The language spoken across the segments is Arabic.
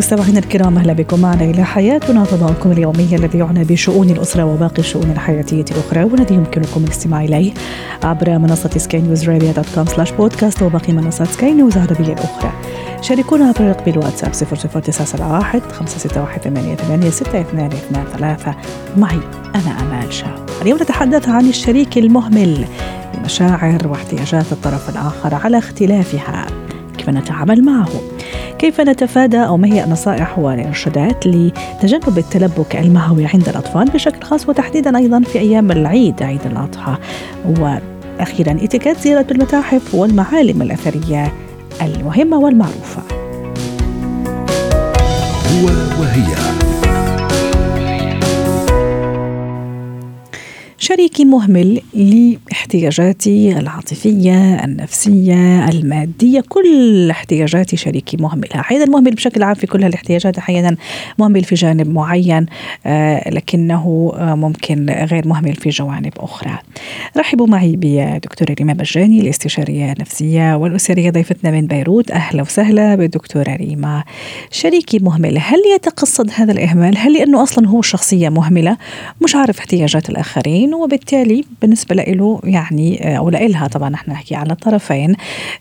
مستمعينا الكرام أهلا بكم معنا إلى حياتنا فضاؤكم اليومي الذي يعنى بشؤون الأسرة وباقي الشؤون الحياتية الأخرى والذي يمكنكم الاستماع إليه عبر منصة سكاي نيوز dot com slash podcast وباقي منصات سكاي نيوز العربيه الاخرى. شاركونا عبر رقم الواتساب 00971 561 6223 معي أنا آمال شاب. اليوم نتحدث عن الشريك المهمل لمشاعر واحتياجات الطرف الآخر على اختلافها. كيف نتعامل معه؟ كيف نتفادى أو ما هي النصائح والإرشادات لتجنب التلبك المعوي عند الأطفال بشكل خاص وتحديدا أيضا في أيام العيد عيد الأضحى. وأخيرا اتكات زيارة المتاحف والمعالم الأثرية المهمة والمعروفة. هو وهي. شريكي مهمل لاحتياجاتي العاطفية النفسية المادية كل احتياجاتي شريكي مهمل. أحيانا مهمل بشكل عام في كل الاحتياجات أحيانا مهمل في جانب معين آه، لكنه آه، ممكن غير مهمل في جوانب أخرى. رحبوا معي بدكتورة ريما بجاني الاستشارية النفسية والأسرية ضيفتنا من بيروت. أهلا وسهلا بالدكتورة ريما. شريكي مهمل هل يتقصد هذا الإهمال؟ هل لأنه أصلا هو شخصية مهملة؟ مش عارف احتياجات الآخرين وبالتالي بالنسبة له يعني أو لإلها طبعا نحن نحكي على الطرفين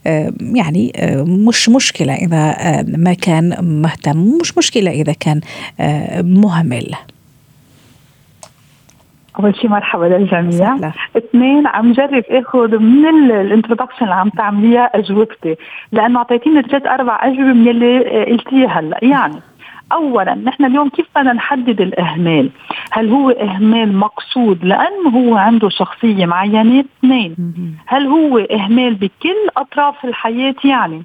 آه، يعني آه، مش مشكلة إذا آه، ما كان مهتم مش مشكلة إذا كان مهمل. أول شيء مرحبا للجميع. اثنين عم جرب آخذ من الانترودكشن اللي عم تعمليها أجوبتي لأنه أعطيتيني ثلاث أربع أجوبة من اللي قلتيها هلأ يعني. اولا نحن اليوم كيف بدنا نحدد الإهمال؟ هل هو إهمال مقصود لأنه هو عنده شخصية معينة؟ اثنين هل هو إهمال بكل أطراف الحياة يعني؟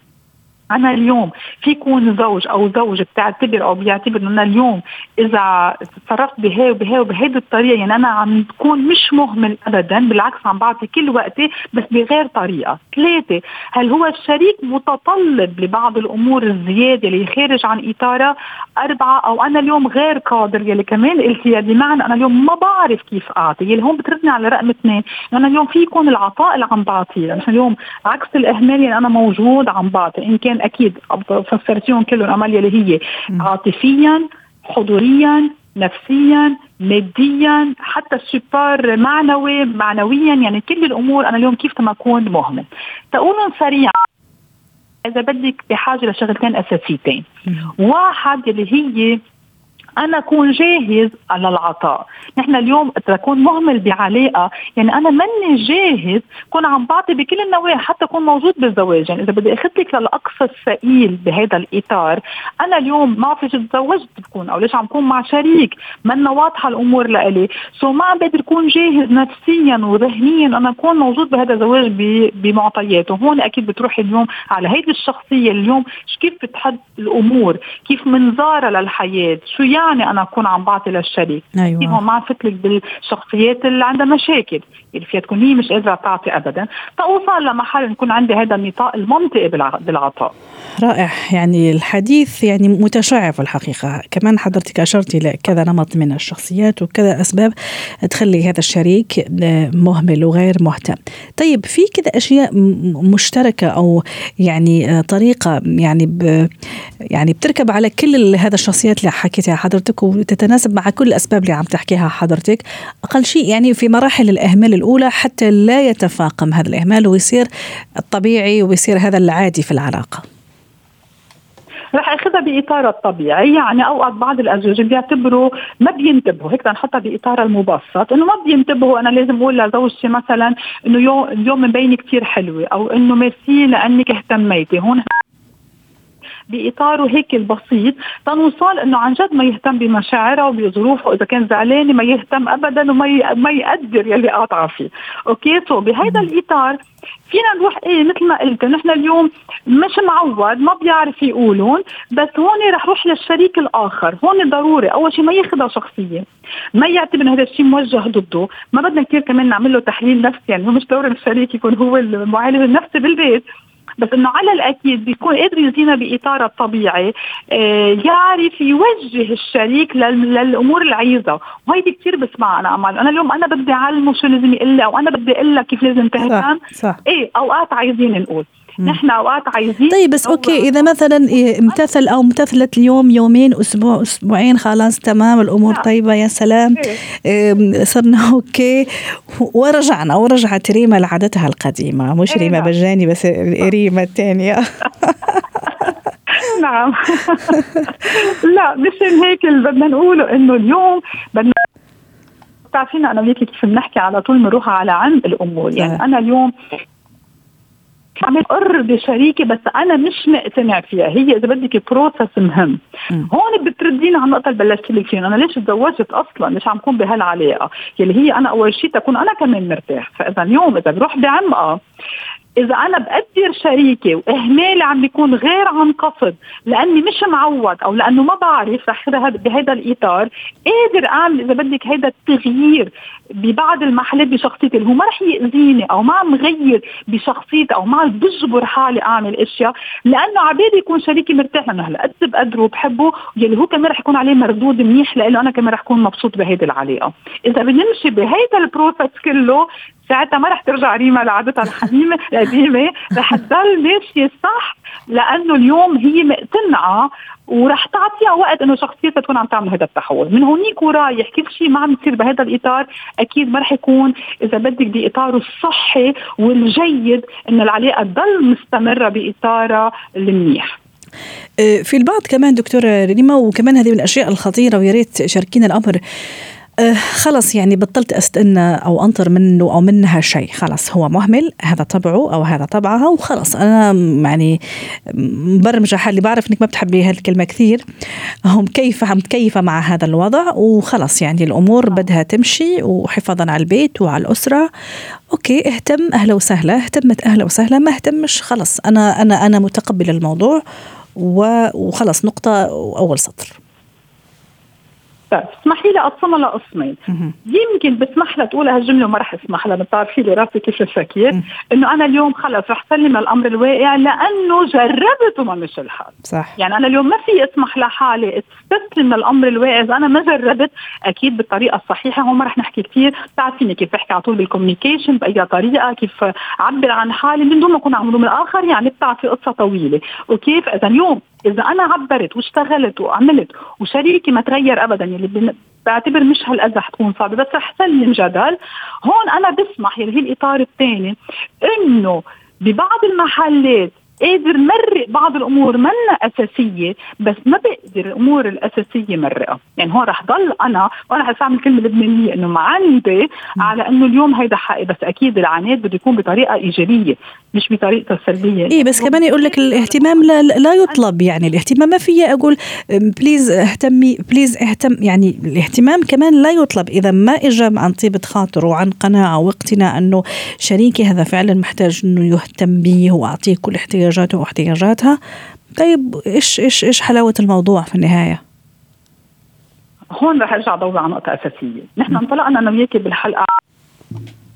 أنا اليوم في يكون زوج أو زوجة بتعتبر أو بيعتبر انه أنا اليوم إذا تصرفت بهي وبهي وبهيدي الطريقة يعني أنا عم تكون مش مهمل ابدا بالعكس عم بعطي كل وقتي بس بغير طريقة. ثلاثة هل هو الشريك متطلب لبعض الأمور الزيادة اللي خارج عن إطارها؟ أربعة أو أنا اليوم غير قادر يلي كمان قلتيها بمعنى أنا اليوم ما بعرف كيف أعطي يلي هون بتردني على رقم اثنين أنا اليوم في يكون العطاء اللي عم بعطيه اليوم عكس الأهمال يعني أنا موجود عم بعطي إن كان أكيد فسرتيهم كلهم اماليا اللي هي. عاطفيا حضوريا نفسيا ماديا حتى السبار معنوي معنويا. يعني كل الأمور أنا اليوم كيف ما أكون مهمل تقولون سريعا إذا بدك بحاجة لشغلتين أساسيتين. واحد اللي هي أنا أكون جاهز على العطاء. نحن اليوم تكون مهمل بعلاقة. يعني أنا ماني جاهز كون عم بعطي بكل النواحي حتى أكون موجود بالزواج. يعني إذا بدي أخذ للأقصى الثقيل بهذا الإطار أنا اليوم ما في تزوجت بكون أو ليش عم بكون مع شريك. منا واضحة الأمور لإلي. سو ما عم بقدر أكون جاهز نفسيا وذهنيا أنا أكون موجود بهذا الزواج بمعطياته هون أكيد بتروحي اليوم على هيدي الشخصية اليوم. كيف بتحد الأمور؟ كيف منظارها للحياة؟ شو يعني يعني أنا أكون عم بعطي للشريك أيوه. هون ما عم فتلك بالشخصيات اللي عندها مشاكل. اللي فيها تكون هي مش قادرة تعطي ابدا. فأوصل لمحل نكون عندي هذا النطاق المنطقي بالعطاء. رائع. يعني الحديث يعني متشعب في الحقيقة. كمان حضرتك أشرتي لكذا نمط من الشخصيات وكذا أسباب تخلي هذا الشريك مهمل وغير مهتم. طيب في كذا أشياء مشتركة أو يعني طريقة يعني ب يعني بتركب على كل هذا الشخصيات اللي حكيتها حضرتك؟ وتتناسب مع كل الأسباب اللي عم تحكيها حضرتك. أقل شيء يعني في مراحل الإهمال الأولى حتى لا يتفاقم هذا الإهمال ويصير الطبيعي ويصير هذا العادي في العلاقة. رح أخذها باطارها الطبيعي. يعني أوقات بعض الأزواج بيعتبروا ما بينتبهوا هيك نحطها باطارها المبسط إنه ما بينتبهوا. أنا لازم أقول لزوجتي مثلا إنه اليوم مبينه كثير حلوة أو إنه ميرسي لأنك اهتميتي هون باطاره هيك البسيط تنوصل إنه عن جد ما يهتم بمشاعره وبظروفه إذا كان زعلان ما يهتم ابدا وما ما يقدر يلي قاطعه فيه okay so بهذا الإطار فينا نروح إيه مثل ما قلت نحن اليوم مش معود ما بيعرف يقولون بس هون رح روح للشريك الآخر. هون ضروري أول شيء ما ياخذها شخصية ما يعتبر هذا الشيء موجه ضده ما بدنا كثير كمان نعمل له تحليل نفسي يعني هو مش دور الشريك يكون هو المعالج النفسي بالبيت. بس إنه على الأكيد بيكون قادر يعطينا باطاره الطبيعي آه يعرف يوجه الشريك للأمور اللي عايزها وهيدي كثير بسمعها أنا أمال. أنا اليوم أنا بدي أعلمه شو لازم يقول أو أنا بدي أقول لك كيف لازم تهتم. صح, صح. إيه أوقات عايزين نقول. نحن اوقات عايزين طيب بس okay إذا مثلا امتثل أو امتثلت اليوم يومين أسبوع أسبوعين خلاص تمام الأمور طيبة يا سلام. إيه. صرنا okay. ورجعنا ورجعت ريما لعادتها القديمة مش ريما نعم. بجاني بس ريما الثانية نعم. لا مشان هيك اللي بدنا نقوله إنه اليوم بدنا بتعرفينا أنا وياكي كيف بنحكي على طول بنروح على عند الأمور. يعني أنا اليوم عم اقر بشريكي بس أنا مش مقتنع فيها. هي إذا بدك بروسس مهم. م. هون بتردينا على النقطة اللي بلشت لك فيها أنا ليش تزوجت أصلا؟ ليش عم كون بهالعلاقة. يلي هي أنا أول شيء تكون أنا كمان مرتاح. فاذا اليوم إذا بروح بعمقها إذا أنا بقدر شريكي وإهمالي عم بيكون غير عن قصد لأني مش معود أو لأنه ما بعرف رح بهذا الإطار قادر أعمل إذا بدك هذا التغيير. ببعض المحلات بشخصيتي اللي هو ما رح يأذيني أو ما عم غير بشخصيتي أو ما بجبر حالي أعمل أشياء لأنه عبالي يكون شريكي مرتاح لأنه هلأ قد بقدره وبحبه يلي هو كمان رح يكون عليه مردود منيح لأنه أنا كمان رح أكون مبسوط بهيدي العلاقة. إذا بنمشي بهيدا البروسس كله ساعتها ما رح ترجع ريما لعادتها الحميمة القديمة رح تضل ماشية صح لأنه اليوم هي مقتنعة ورح تعطيها وقت إنه شخصيتها تكون عم تعمل هذا التحول. من هونيك ورايح كل شيء ما عم يصير بهذا الإطار أكيد ما رح يكون إذا بدك بإطاره الصحي والجيد إنه العلاقة تضل مستمرة باطارها المنيح. أه، في البعض كمان دكتوره ريما وكمان هذه من الأشياء الخطيرة ويا ريت شاركينا الأمر. أه خلص يعني بطلت استنى أو أنطر منه أو منها شيء. خلص هو مهمل هذا طبعه أو هذا طبعها وخلص أنا يعني مبرمجة حالي بعرف إنك ما بتحبي هالكلمة كثير. هم كيف متكيفه مع هذا الوضع؟ وخلص يعني الأمور بدها تمشي وحفاظا على البيت وعلى الأسرة. أوكي اهتم أهلا وسهلا. اهتمت أهلا وسهلا ما اهتمش خلص أنا أنا أنا متقبله الموضوع وخلص نقطة أول سطر. طيب اسمحي لي اقسمها لقسمين يمكن بسمح لها تقول هالجملة وما رح أسمح لها بتعرفي لي راسي كيف الفكير إنه أنا اليوم خلص رح سلم الأمر الواقع لأنه جربت وما مشي الحال. صح. يعني أنا اليوم ما في أسمح لحالي أستسلم للامر الواقع إذا أنا ما جربت أكيد بالطريقة الصحيحة هون ما رح نحكي كثير بتعرفيني كيف بحكي على طول بال communication بأي طريقة كيف أعبر عن حالي من دون ما أكون عم الآخر يعني بتعرفي قصة طويلة. وكيف إذا اليوم إذا أنا عبرت واشتغلت وعملت وشريكي ما تغير ابدا يلي بعتبر مش هالقد رح تكون صعبة بس رح سلم جدل. هون أنا بسمح يلي هي الإطار الثاني إنه ببعض المحلات قادر مرق بعض الأمور منا أساسية بس ما بقدر الأمور الأساسية مرقها. يعني هون رح ضل أنا وأنا حستعمل كلمة لبنانية إنه معندي على إنه اليوم هيدا حقي بس أكيد العناد بده يكون بطريقة إيجابية مش بطريقة سلبية. إيه بس كمان يقول لك الاهتمام لا, لا يطلب يعني الاهتمام ما في أقول please اهتمي please اهتم يعني الاهتمام كمان لا يطلب إذا ما اجى عن طيبة خاطر وعن قناعة واقتناع إنه شريكي هذا فعلا محتاج إنه يهتم به وأعطيه كل احتياج احتياجاته واحتياجاتها. طيب إيش إيش إيش حلاوة الموضوع في النهاية؟ هون رح ارجع ادور على نقطة أساسية. نحن انطلقنا أنا وياكي بالحلقة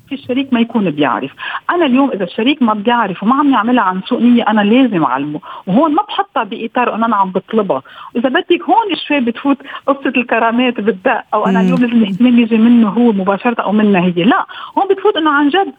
في الشريك ما يكون بيعرف. أنا اليوم إذا الشريك ما بيعرف وما عم يعملها عن سوء نية أنا لازم أعلمه. وهون ما بحطها بإطار إنه أنا عم بطلبها. وإذا بدك هون شوي بتفوت قصة الكرامات بالدق أو أنا اليوم لازم الاهتمام يجي منه هو مباشرة أو منها هي. لا هون بتفوت إنه عن جد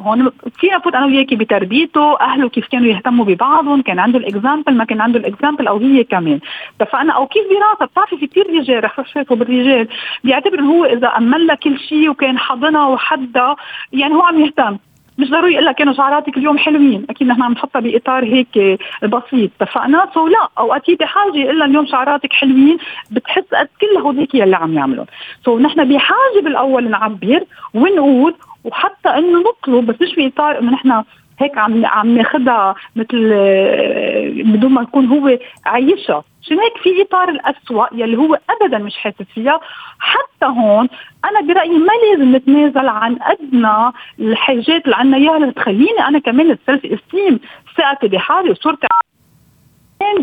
هون فينا فوت أنا وياكي بتربيته أهله كيف كانوا يهتموا ببعضهم كان عنده ال example ما كان عنده ال example أو هي كمان. اتفقنا أو كيف دراسة؟ بتعرفي في كثير رجال رح شايفه بالرجال بيعتبر هو إذا امن لها كل شيء وكان حضنها وحدها يعني هو عم يهتم. مش ضروري يقول لك كانوا شعراتك اليوم حلوين. أكيد نحن عم نحطها بإطار هيك بسيط. اتفقنا so لا اوقات هي بحاجه يقول لها اليوم شعراتك حلوين بتحس قد كل هوديك يلي عم يعملوا so نحن بحاجة بالأول نعبر ونقول وحتى إنه نطلب بس مش باطار إنه نحن هيك عم عم ناخذها مثل آه، بدون ما يكون هو عايشها. عشان هيك في إطار الاسوء يلي هو ابدا مش حاسس فيها؟ حتى هون أنا برأيي ما لازم نتنازل عن أدنى الحاجات اللي عنا إياها. اللي تخليني أنا كمان ال self-esteem ثقتي بحالي وصورتي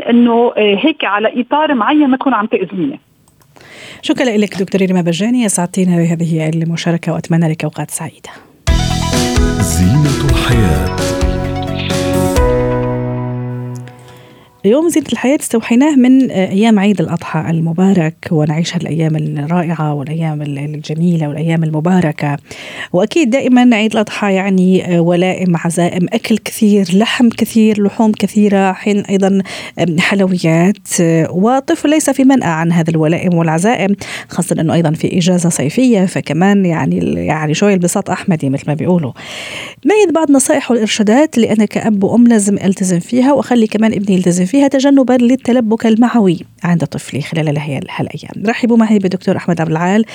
إنه آه، هيك على إطار معين ما تكون عم تأذيني. شكرا لك دكتور ريما بجاني اسعدتينا بهذه المشاركة وأتمنى لك أوقات سعيدة. زينة الحياة. يوم زينة الحياة استوحيناه من أيام عيد الأضحى المبارك ونعيش هالأيام الرائعة والأيام الجميلة والأيام المباركة. وأكيد دائما عيد الأضحى يعني ولائم عزائم أكل كثير لحم كثير لحوم كثيرة حين أيضا حلويات وطفل ليس في منأى عن هذا الولائم والعزائم خاصة أنه أيضا في إجازة صيفية فكمان يعني يعني شوية البساط أحمدي مثل ما بيقولوا. ميز بعض نصائح والإرشادات اللي أنا كأب وأم لازم ألتزم فيها وأخلي كمان ابني يلتزم فيها تجنبا للتلبك المعوي عند طفلي خلال هالأيام. رحبوا معي بالدكتور أحمد عبد العال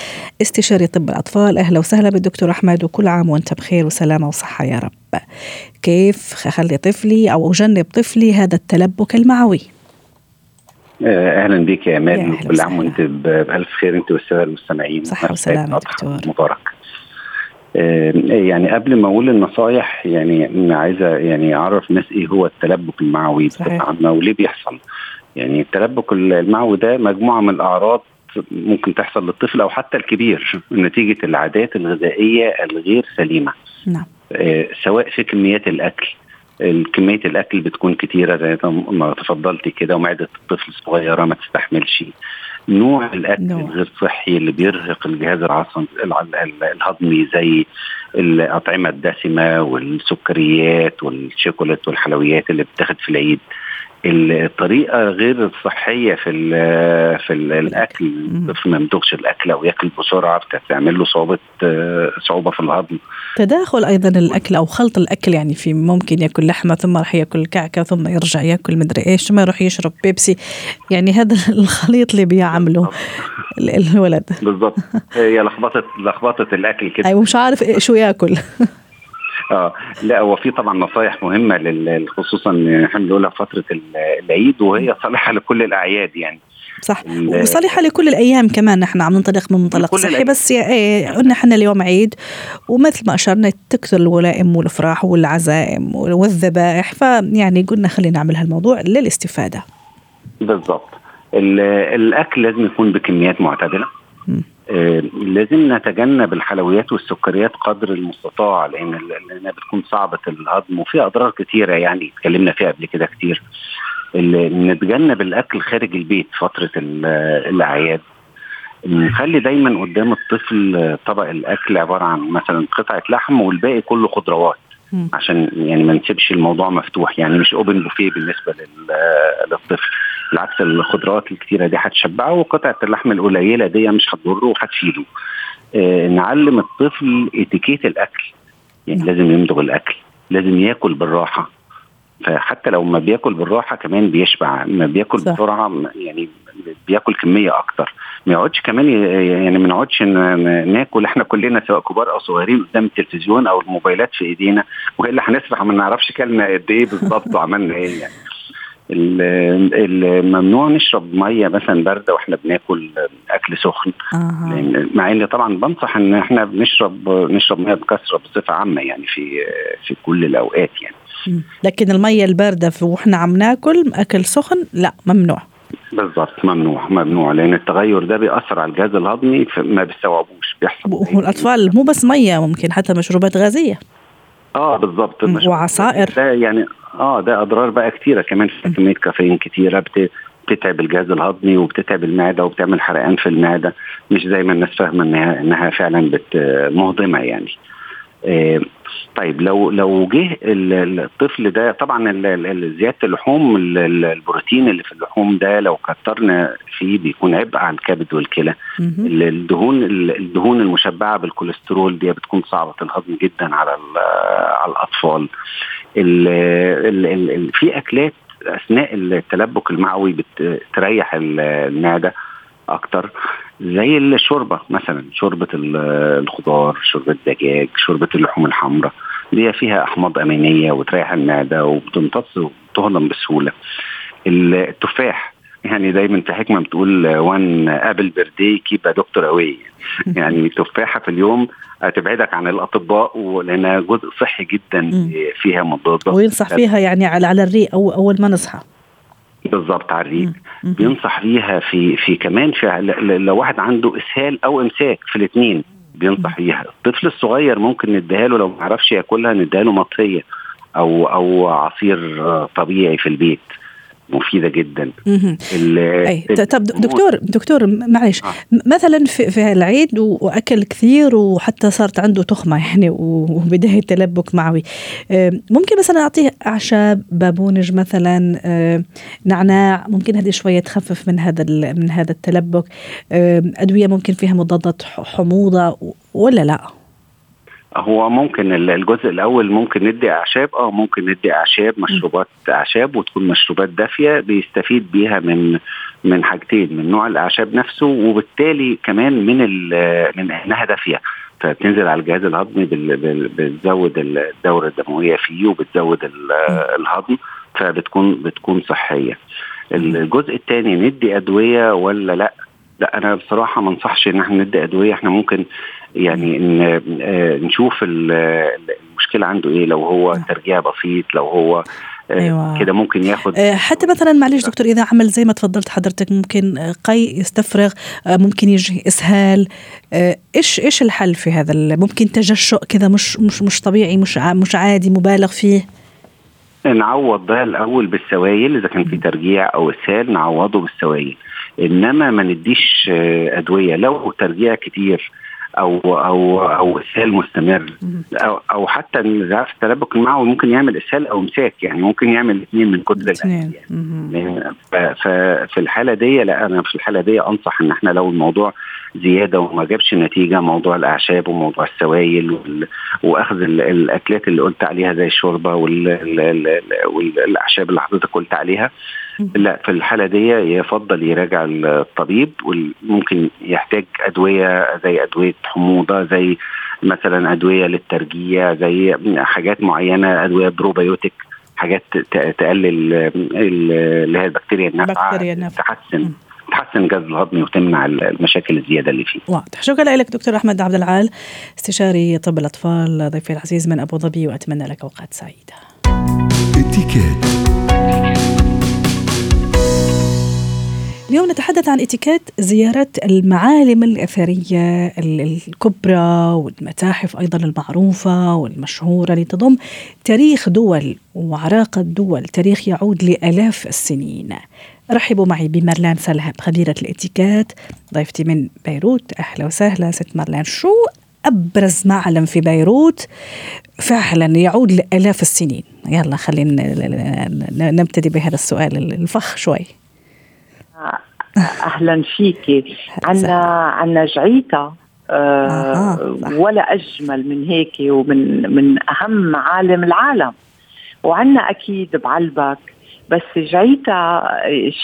استشاري طب الأطفال. أهلا وسهلا بالدكتور أحمد وكل عام وأنت بخير وسلامة وصحة يا رب. كيف اخلي طفلي أو أجنب طفلي هذا التلبك المعوي؟ آه، أهلا بك يا أمان كل عام وأنت بألف خير أنت والسادة المستمعين. صحة وسلامة دكتور. مبارك. يعني قبل ما أقول النصايح يعني عايزه يعني أعرف الناس إيه هو التلبك المعوي بصفه عامه وليه بيحصل. يعني التلبك المعوي ده مجموعة من الأعراض ممكن تحصل للطفل أو حتى الكبير نتيجة العادات الغذائية الغير سليمة. نعم. آه سواء في كميات الأكل كمية الأكل بتكون كتيرة زي ما تفضلتي كده ومعدة الطفل صغيرة ما تستحملش. نوع الأكل. الغير صحي اللي بيرهق الجهاز الهضمي زي الأطعمة الدسمة والسكريات والشوكولات والحلويات اللي بتاخد في العيد الطريقة غير الصحيه في ال في ال الأكل. الطفل ما يمضغش الأكل أو ياكل بسرعة بتعمل له صعوبة صعوبة في الهضم. تداخل أيضا الأكل أو خلط الأكل يعني في ممكن ياكل لحمة ثم راح ياكل كعكة ثم يرجع ياكل مدري إيش ثم يروح يشرب بيبسي. يعني هذا الخليط اللي بيعمله الولد. بالضبط. هي لخبطه لخبطة الأكل كده. أيوه مش عارف شو ياكل. آه لا هو في طبعا نصايح مهمة خصوصا إحنا بنقولها فترة العيد وهي صالحة لكل الأعياد يعني. صح. وصالحة لكل الأيام كمان نحن عم ننطلق من منطلق صحي بس إيه قلنا إحنا اليوم عيد ومثل ما أشرنا تكثر الولائم والأفراح والعزائم والذبائح فيعني قلنا خلينا نعمل هالموضوع للاستفادة. بالضبط. الأكل لازم يكون بكميات معتدلة. آه لازم نتجنب الحلويات والسكريات قدر المستطاع لأن لأنها بتكون صعبة الهضم وفيها أضرار كثيره يعني اتكلمنا فيها قبل كده كتير. نتجنب الأكل خارج البيت فترة الأعياد. نخلي دايما قدام الطفل طبق الأكل عبارة عن مثلا قطعة لحم والباقي كله خضروات عشان يعني ما نسيبش الموضوع مفتوح يعني مش اوبن بوفيه بالنسبة للطفل. بالعكس الخضروات الكتيرة دي هتشبعه وقطعة اللحم القليلة دي مش هتضره وهتفيده. آه نعلم الطفل اتيكيت الأكل. يعني لازم يمضغ الأكل لازم ياكل بالراحة. فحتى لو ما بياكل بالراحة كمان بيشبع ما بياكل صح. بسرعة يعني بياكل كمية أكتر. ما يقعدش كمان يعني ما نقعدش ناكل إحنا كلنا سواء كبار أو صغيرين قدام التلفزيون أو الموبايلات في إيدينا وإلا هنسرح ما نعرفش كلنا قد إيه بالظبط وعملنا إيه يعني. الممنوع نشرب مية مثلا باردة وإحنا بناكل أكل سخن. آه. مع ان طبعا بنصح إن إحنا بنشرب نشرب مية بكثرة بصفة عامة يعني في في كل الأوقات يعني. لكن المية الباردة وإحنا عم ناكل أكل سخن لا ممنوع. بالضبط ممنوع ممنوع لأن التغير ده بيأثر على الجهاز الهضمي ما بيستوعبوش بيحصل. والاطفال مو بس مية ممكن حتى مشروبات غازية. آه بالظبط وعصائر. ده يعني آه ده أضرار بقى كتيرة كمان في كمية كافيين كتيرة بت... بتتعب الجهاز الهضمي وبتتعب المعدة وبتعمل حرقان في المعدة مش زي ما الناس فاهمة إنها إنها فعلا بت مهضمة يعني. طيب لو لو جه الطفل ده طبعا زيادة اللحوم البروتين اللي في اللحوم ده لو كترنا فيه بيكون عبء على الكبد والكلى. الدهون الدهون المشبعة بالكوليسترول دي بتكون صعبة الهضم جدا على على الأطفال. ال ال ال في أكلات أثناء التلبك المعوي بتريح المعدة أكتر. زي الشوربة مثلا شوربة الخضار شوربة الدجاج شوربة اللحوم الحمراء دي فيها أحماض أمينية وتريح المعدة وبتمتص وتهضم بسهولة. التفاح يعني دايما في حكمة بتقول one apple per day keep doctor away. يعني تفاحه في اليوم تبعدك عن الأطباء لانها جزء صحي جدا فيها مضادات وينصح فيها يعني على على الريق أو أول ما نصحى. بالظبط على الريق بينصح بيها في في كمان في لو واحد عنده إسهال أو إمساك في الاثنين بينصح بيها. الطفل الصغير ممكن نديها له لو ما عرفش ياكلها نديها له مطهية أو أو عصير طبيعي في البيت. مفيدة جدا أي. طب دكتور دكتور معلش آه. مثلا في, في العيد وأكل كثير وحتى صارت عنده تخمة يعني وبداية تلبك معوي ممكن مثلا أعطيه أعشاب بابونج مثلا نعناع ممكن هذه شوية تخفف من هذا من هذا التلبك أدوية ممكن فيها مضادات حموضة ولا لا؟ هو ممكن الجزء الأول ممكن ندي أعشاب آه ممكن ندي أعشاب مشروبات أعشاب وتكون مشروبات دافية بيستفيد بيها من من حاجتين من نوع الأعشاب نفسه وبالتالي كمان من من إنها دافية فبتنزل على الجهاز الهضمي بتزود الدورة الدموية فيه وبتزود الهضم فبتكون بتكون صحية. الجزء الثاني ندي أدوية ولا لأ؟ لأ أنا بصراحة ما أنصحش إن إحنا ندي أدوية إحنا ممكن يعني إن نشوف المشكلة عنده إيه لو هو ترجيع بسيط لو هو أيوة. كده ممكن ياخد حتى مثلا معلش دكتور إذا عمل زي ما تفضلت حضرتك ممكن قي يستفرغ ممكن يجي إسهال. إيش إيش الحل في هذا ممكن تجشؤ كذا مش مش مش طبيعي مش مش عادي مبالغ فيه؟ نعوض ده الأول بالسوائل إذا كان في ترجيع أو إسهال نعوضه بالسوائل. إنما ما نديش أدوية. لو ترجيع كتير أو أو أو اسهال مستمر. أو أو حتى ضعف التلبك المعوي ممكن يعمل اسهال أو إمساك يعني ممكن يعمل الاثنين من كتر الاثنين يعني ففي الحالة دي لا أنا في الحالة دي أنصح إن إحنا لو الموضوع زيادة وما جابش نتيجة موضوع الأعشاب وموضوع السوائل وأخذ الأكلات اللي قلت عليها زي الشوربة والأعشاب اللي حضرتك قلت عليها لا في الحالة دي يفضل يراجع الطبيب وممكن يحتاج أدوية زي أدوية حموضة زي مثلا أدوية للترجيع زي حاجات معينة أدوية بروبيوتيك حاجات تقلل اللي هي البكتيريا النافعة تحسن تحسن الجهاز الهضمي وتمنع المشاكل الزيادة اللي فيه. واضح، شكرا لك دكتور أحمد عبد العال استشاري طب الأطفال ضيفي العزيز من أبو ظبي وأتمنى لك أوقات سعيدة. اتكاد اليوم نتحدث عن اتيكيت زيارة المعالم الأثرية الكبرى والمتاحف أيضا المعروفة والمشهورة اللي تضم تاريخ دول وعراقة دول تاريخ يعود لآلاف السنين. رحبوا معي بمرلان سلهب خبيرة الاتيكيت ضيفتي من بيروت. أهلا وسهلا ست مرلان شو أبرز معلم في بيروت؟ فعلا يعود لآلاف السنين. يلا خلينا نبتدي بهذا السؤال الفخ شوي. أهلا فيكي عنا عنا جعيتا آه ولا أجمل من هيك ومن من أهم معالم العالم. وعنا أكيد بعلبك. بس جعيتا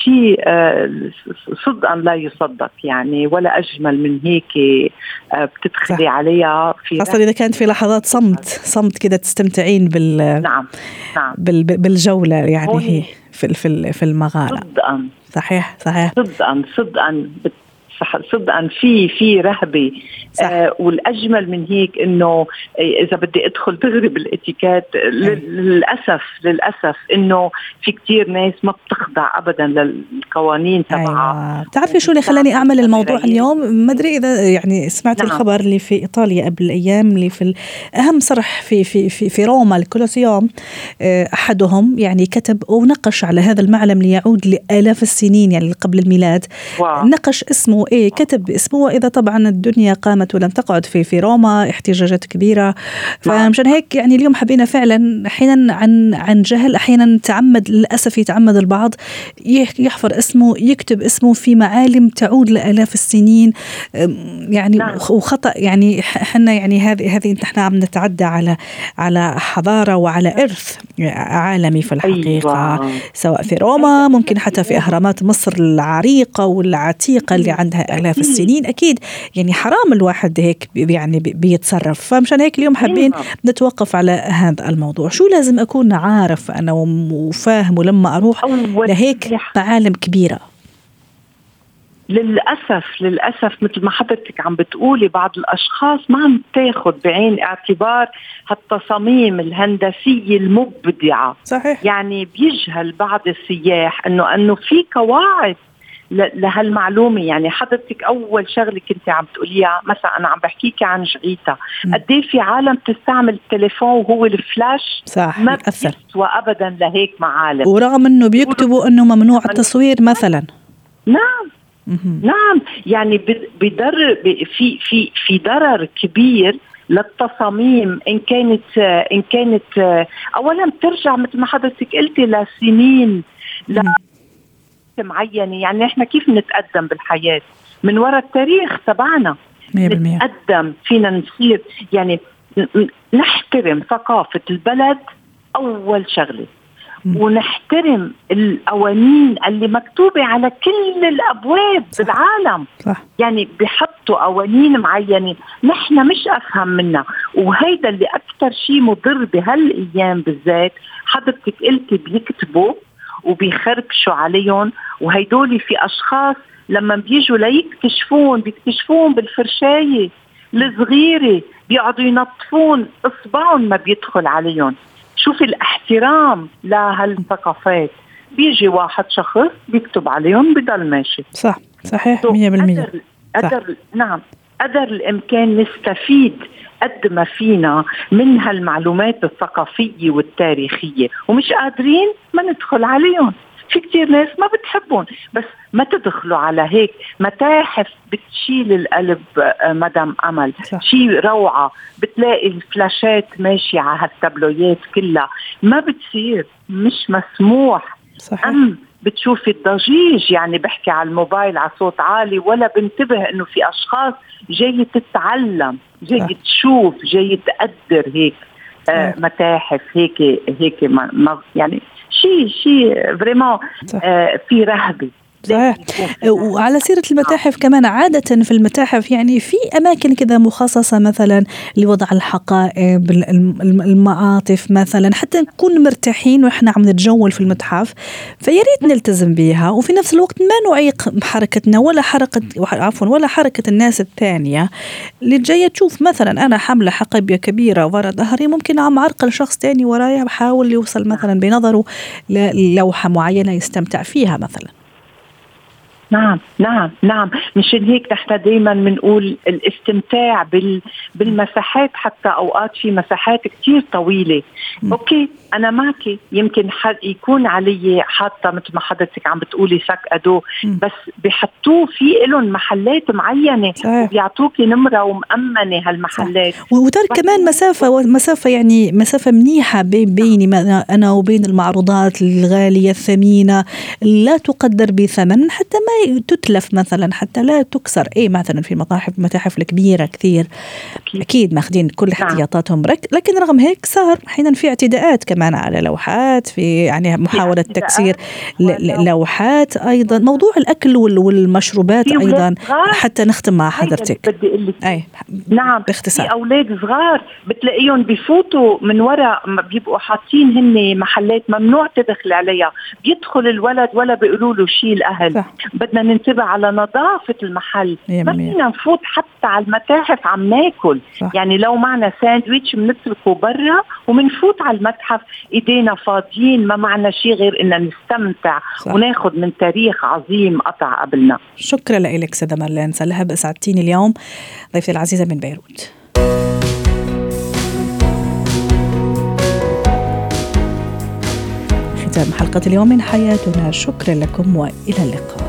شيء آه صدقا لا يصدق يعني ولا أجمل من هيك آه بتدخلي عليها في خاصة إذا كانت في لحظات صمت صمت كده تستمتعين بال نعم نعم. بال بالجولة يعني هي في في في المغارة. صدقا. صحيح صحيح. صدقا صدقا. صدقا في في رهبة صح. آه والأجمل من هيك إنه إذا بدي أدخل دغري بالاتيكيت للاسف للأسف إنه في كتير ناس ما بتخضع ابدا للقوانين تبعها أيوة. بتعرفي شو اللي خلاني أعمل الموضوع اليوم ما أدري إذا يعني سمعت نعم. الخبر اللي في إيطاليا قبل أيام اللي في أهم صرح في في في, في روما الكولوسيوم أحدهم يعني كتب ونقش على هذا المعلم ليعود لآلاف السنين يعني قبل الميلاد واو. نقش اسمه إيه كتب اسمه وإذا طبعا الدنيا قامت ولم تقعد في في روما احتجاجات كبيرة. فمشان هيك يعني اليوم حبينا فعلا أحيانا عن عن جهل أحيانا تعمد للأسف يتعمد البعض يحفر اسمه يكتب اسمه في معالم تعود لآلاف السنين. يعني نعم. وخطأ يعني إحنا يعني هذه هذه نحن عم نتعدى على على حضارة وعلى إرث عالمي في الحقيقة. أيوة. سواء في روما ممكن حتى في أهرامات مصر العريقة والعتيقة اللي عند عندها آلاف السنين أكيد يعني حرام الواحد هيك يعني بيتصرف. فمشان هيك اليوم حابين. نتوقف على هذا الموضوع. شو لازم أكون عارف أنا وفاهم ولما أروح لهيك معالم كبيرة؟ للأسف للأسف مثل ما حضرتك عم بتقولي بعض الأشخاص ما عم تاخذ بعين اعتبار هالتصاميم الهندسية المبدعة. صحيح. يعني بيجهل بعض السياح إنه إنه في قواعد لهالمعلومة. يعني حضرتك أول شغلة كنت عم تقوليها مثلا أنا عم بحكيك عن جعيتا قد إيه في عالم تستعمل التليفون وهو الفلاش؟ صح ما بيسوى ابدا لهيك معالم. ورغم إنه بيكتبوا إنه ممنوع التصوير مثلا. نعم. نعم. يعني بضر في في في ضرر كبير للتصاميم. إن كانت إن كانت اولا بترجع مثل ما حضرتك قلتي لسنين ل معينه يعني إحنا كيف نتقدم بالحياة؟ من وراء التاريخ تبعنا نتقدم فينا نصير يعني نحترم ثقافة البلد أول شغلة. ونحترم القوانين اللي مكتوبة على كل الأبواب صح. بالعالم. صح. يعني بحطوا قوانين معينة. نحن مش أفهم منها. وهيدا اللي أكثر شيء مضر بهالأيام بالذات حضرتك قلتي بيكتبوا وبيخربشوا عليهم وهيدول في أشخاص لما بيجوا ليكتشفون بيكتشفون بالفرشاية الصغيرة بيقعدوا ينظفون إصبعهم ما بيدخل عليهم. شوفي الاحترام لهالثقافات. بيجي واحد شخص بيكتب عليهم بضل ماشي. صح صحيح 100% قدر, قدر نعم. قدر الإمكان نستفيد قد ما فينا من هالمعلومات الثقافية والتاريخية ومش قادرين ما ندخل عليهم. في كتير ناس ما بتحبهم بس ما تدخلوا على هيك متاحف بتشيل القلب آه، مدام أمل. شيء روعة. بتلاقي الفلاشات ماشية على هالتابلويات كلها. ما بتصير مش مسموح. صحيح. أم بتشوفي الضجيج يعني بحكي على الموبايل على صوت عالي ولا بنتبه إنه في أشخاص جاي تتعلم جاي تشوف جاي تقدر هيك آه متاحف هيك هيك ما يعني شيء شيء فريمون آه في رهبة. صحيح. وعلى سيرة المتاحف كمان عادة في المتاحف يعني في أماكن كذا مخصصة مثلا لوضع الحقائب المعاطف مثلا حتى نكون مرتاحين وإحنا عم نتجول في المتحف فياريت نلتزم بها وفي نفس الوقت ما نعيق حركتنا ولا حركة عفوا ولا حركة الناس الثانية. اللي جاية تشوف مثلا أنا حاملة حقيبة كبيرة ورا ظهري ممكن عم أعرقل شخص ثاني ورايا بحاول يوصل مثلا بنظره للوحة معينة يستمتع فيها مثلا. نعم نعم نعم. مشان هيك نحن دائما بنقول الاستمتاع بال بالمساحات حتى أوقات في مساحات كثير طويلة. م. أوكي أنا معك يمكن حد يكون علي حاطة مثل ما حضرتك عم بتقولي سك أدو. م. بس بحطوه في لهم محلات معينة. وبيعطوكي نمرة ومأمنة هالمحلات. وترك كمان مسافة مسافة يعني مسافة منيحة بين بيني أنا وبين المعروضات الغالية الثمينة. لا تقدر بثمن حتى ما تتلف مثلا حتى لا تكسر. اي مثلا في متاحف المتاحف الكبيرة كثير. أكيد, أكيد ماخذين كل نعم. احتياطاتهم لكن رغم هيك صار أحيانا في اعتداءات كمان على لوحات في يعني محاولة تكسير لوحات أيضا. موضوع الأكل والمشروبات أيضا حتى نختم مع حضرتك. بدي أقول لك. أي نعم باختصار. في أولاد صغار بتلاقيهم بفوتوا من وراء بيبقوا حاطين هن محلات ممنوع تدخل عليها. بيدخل الولد ولا بيقولوا له شيء الاهل صح. بدنا ننتبه على نظافة المحل. ما فينا نفوت حتى على المتاحف عم ناكل. صح. يعني لو معنا ساندويتش بنتركه برا وبنفوت على المتحف. إيدينا فاضيين ما معنا شيء غير ان نستمتع. وناخذ من تاريخ عظيم قطع قبلنا. شكرا لك سيدة مارلين سلهب أسعدتيني اليوم. ضيفتي العزيزة من بيروت. ختام حلقة اليوم من حياتنا. شكرا لكم وإلى اللقاء.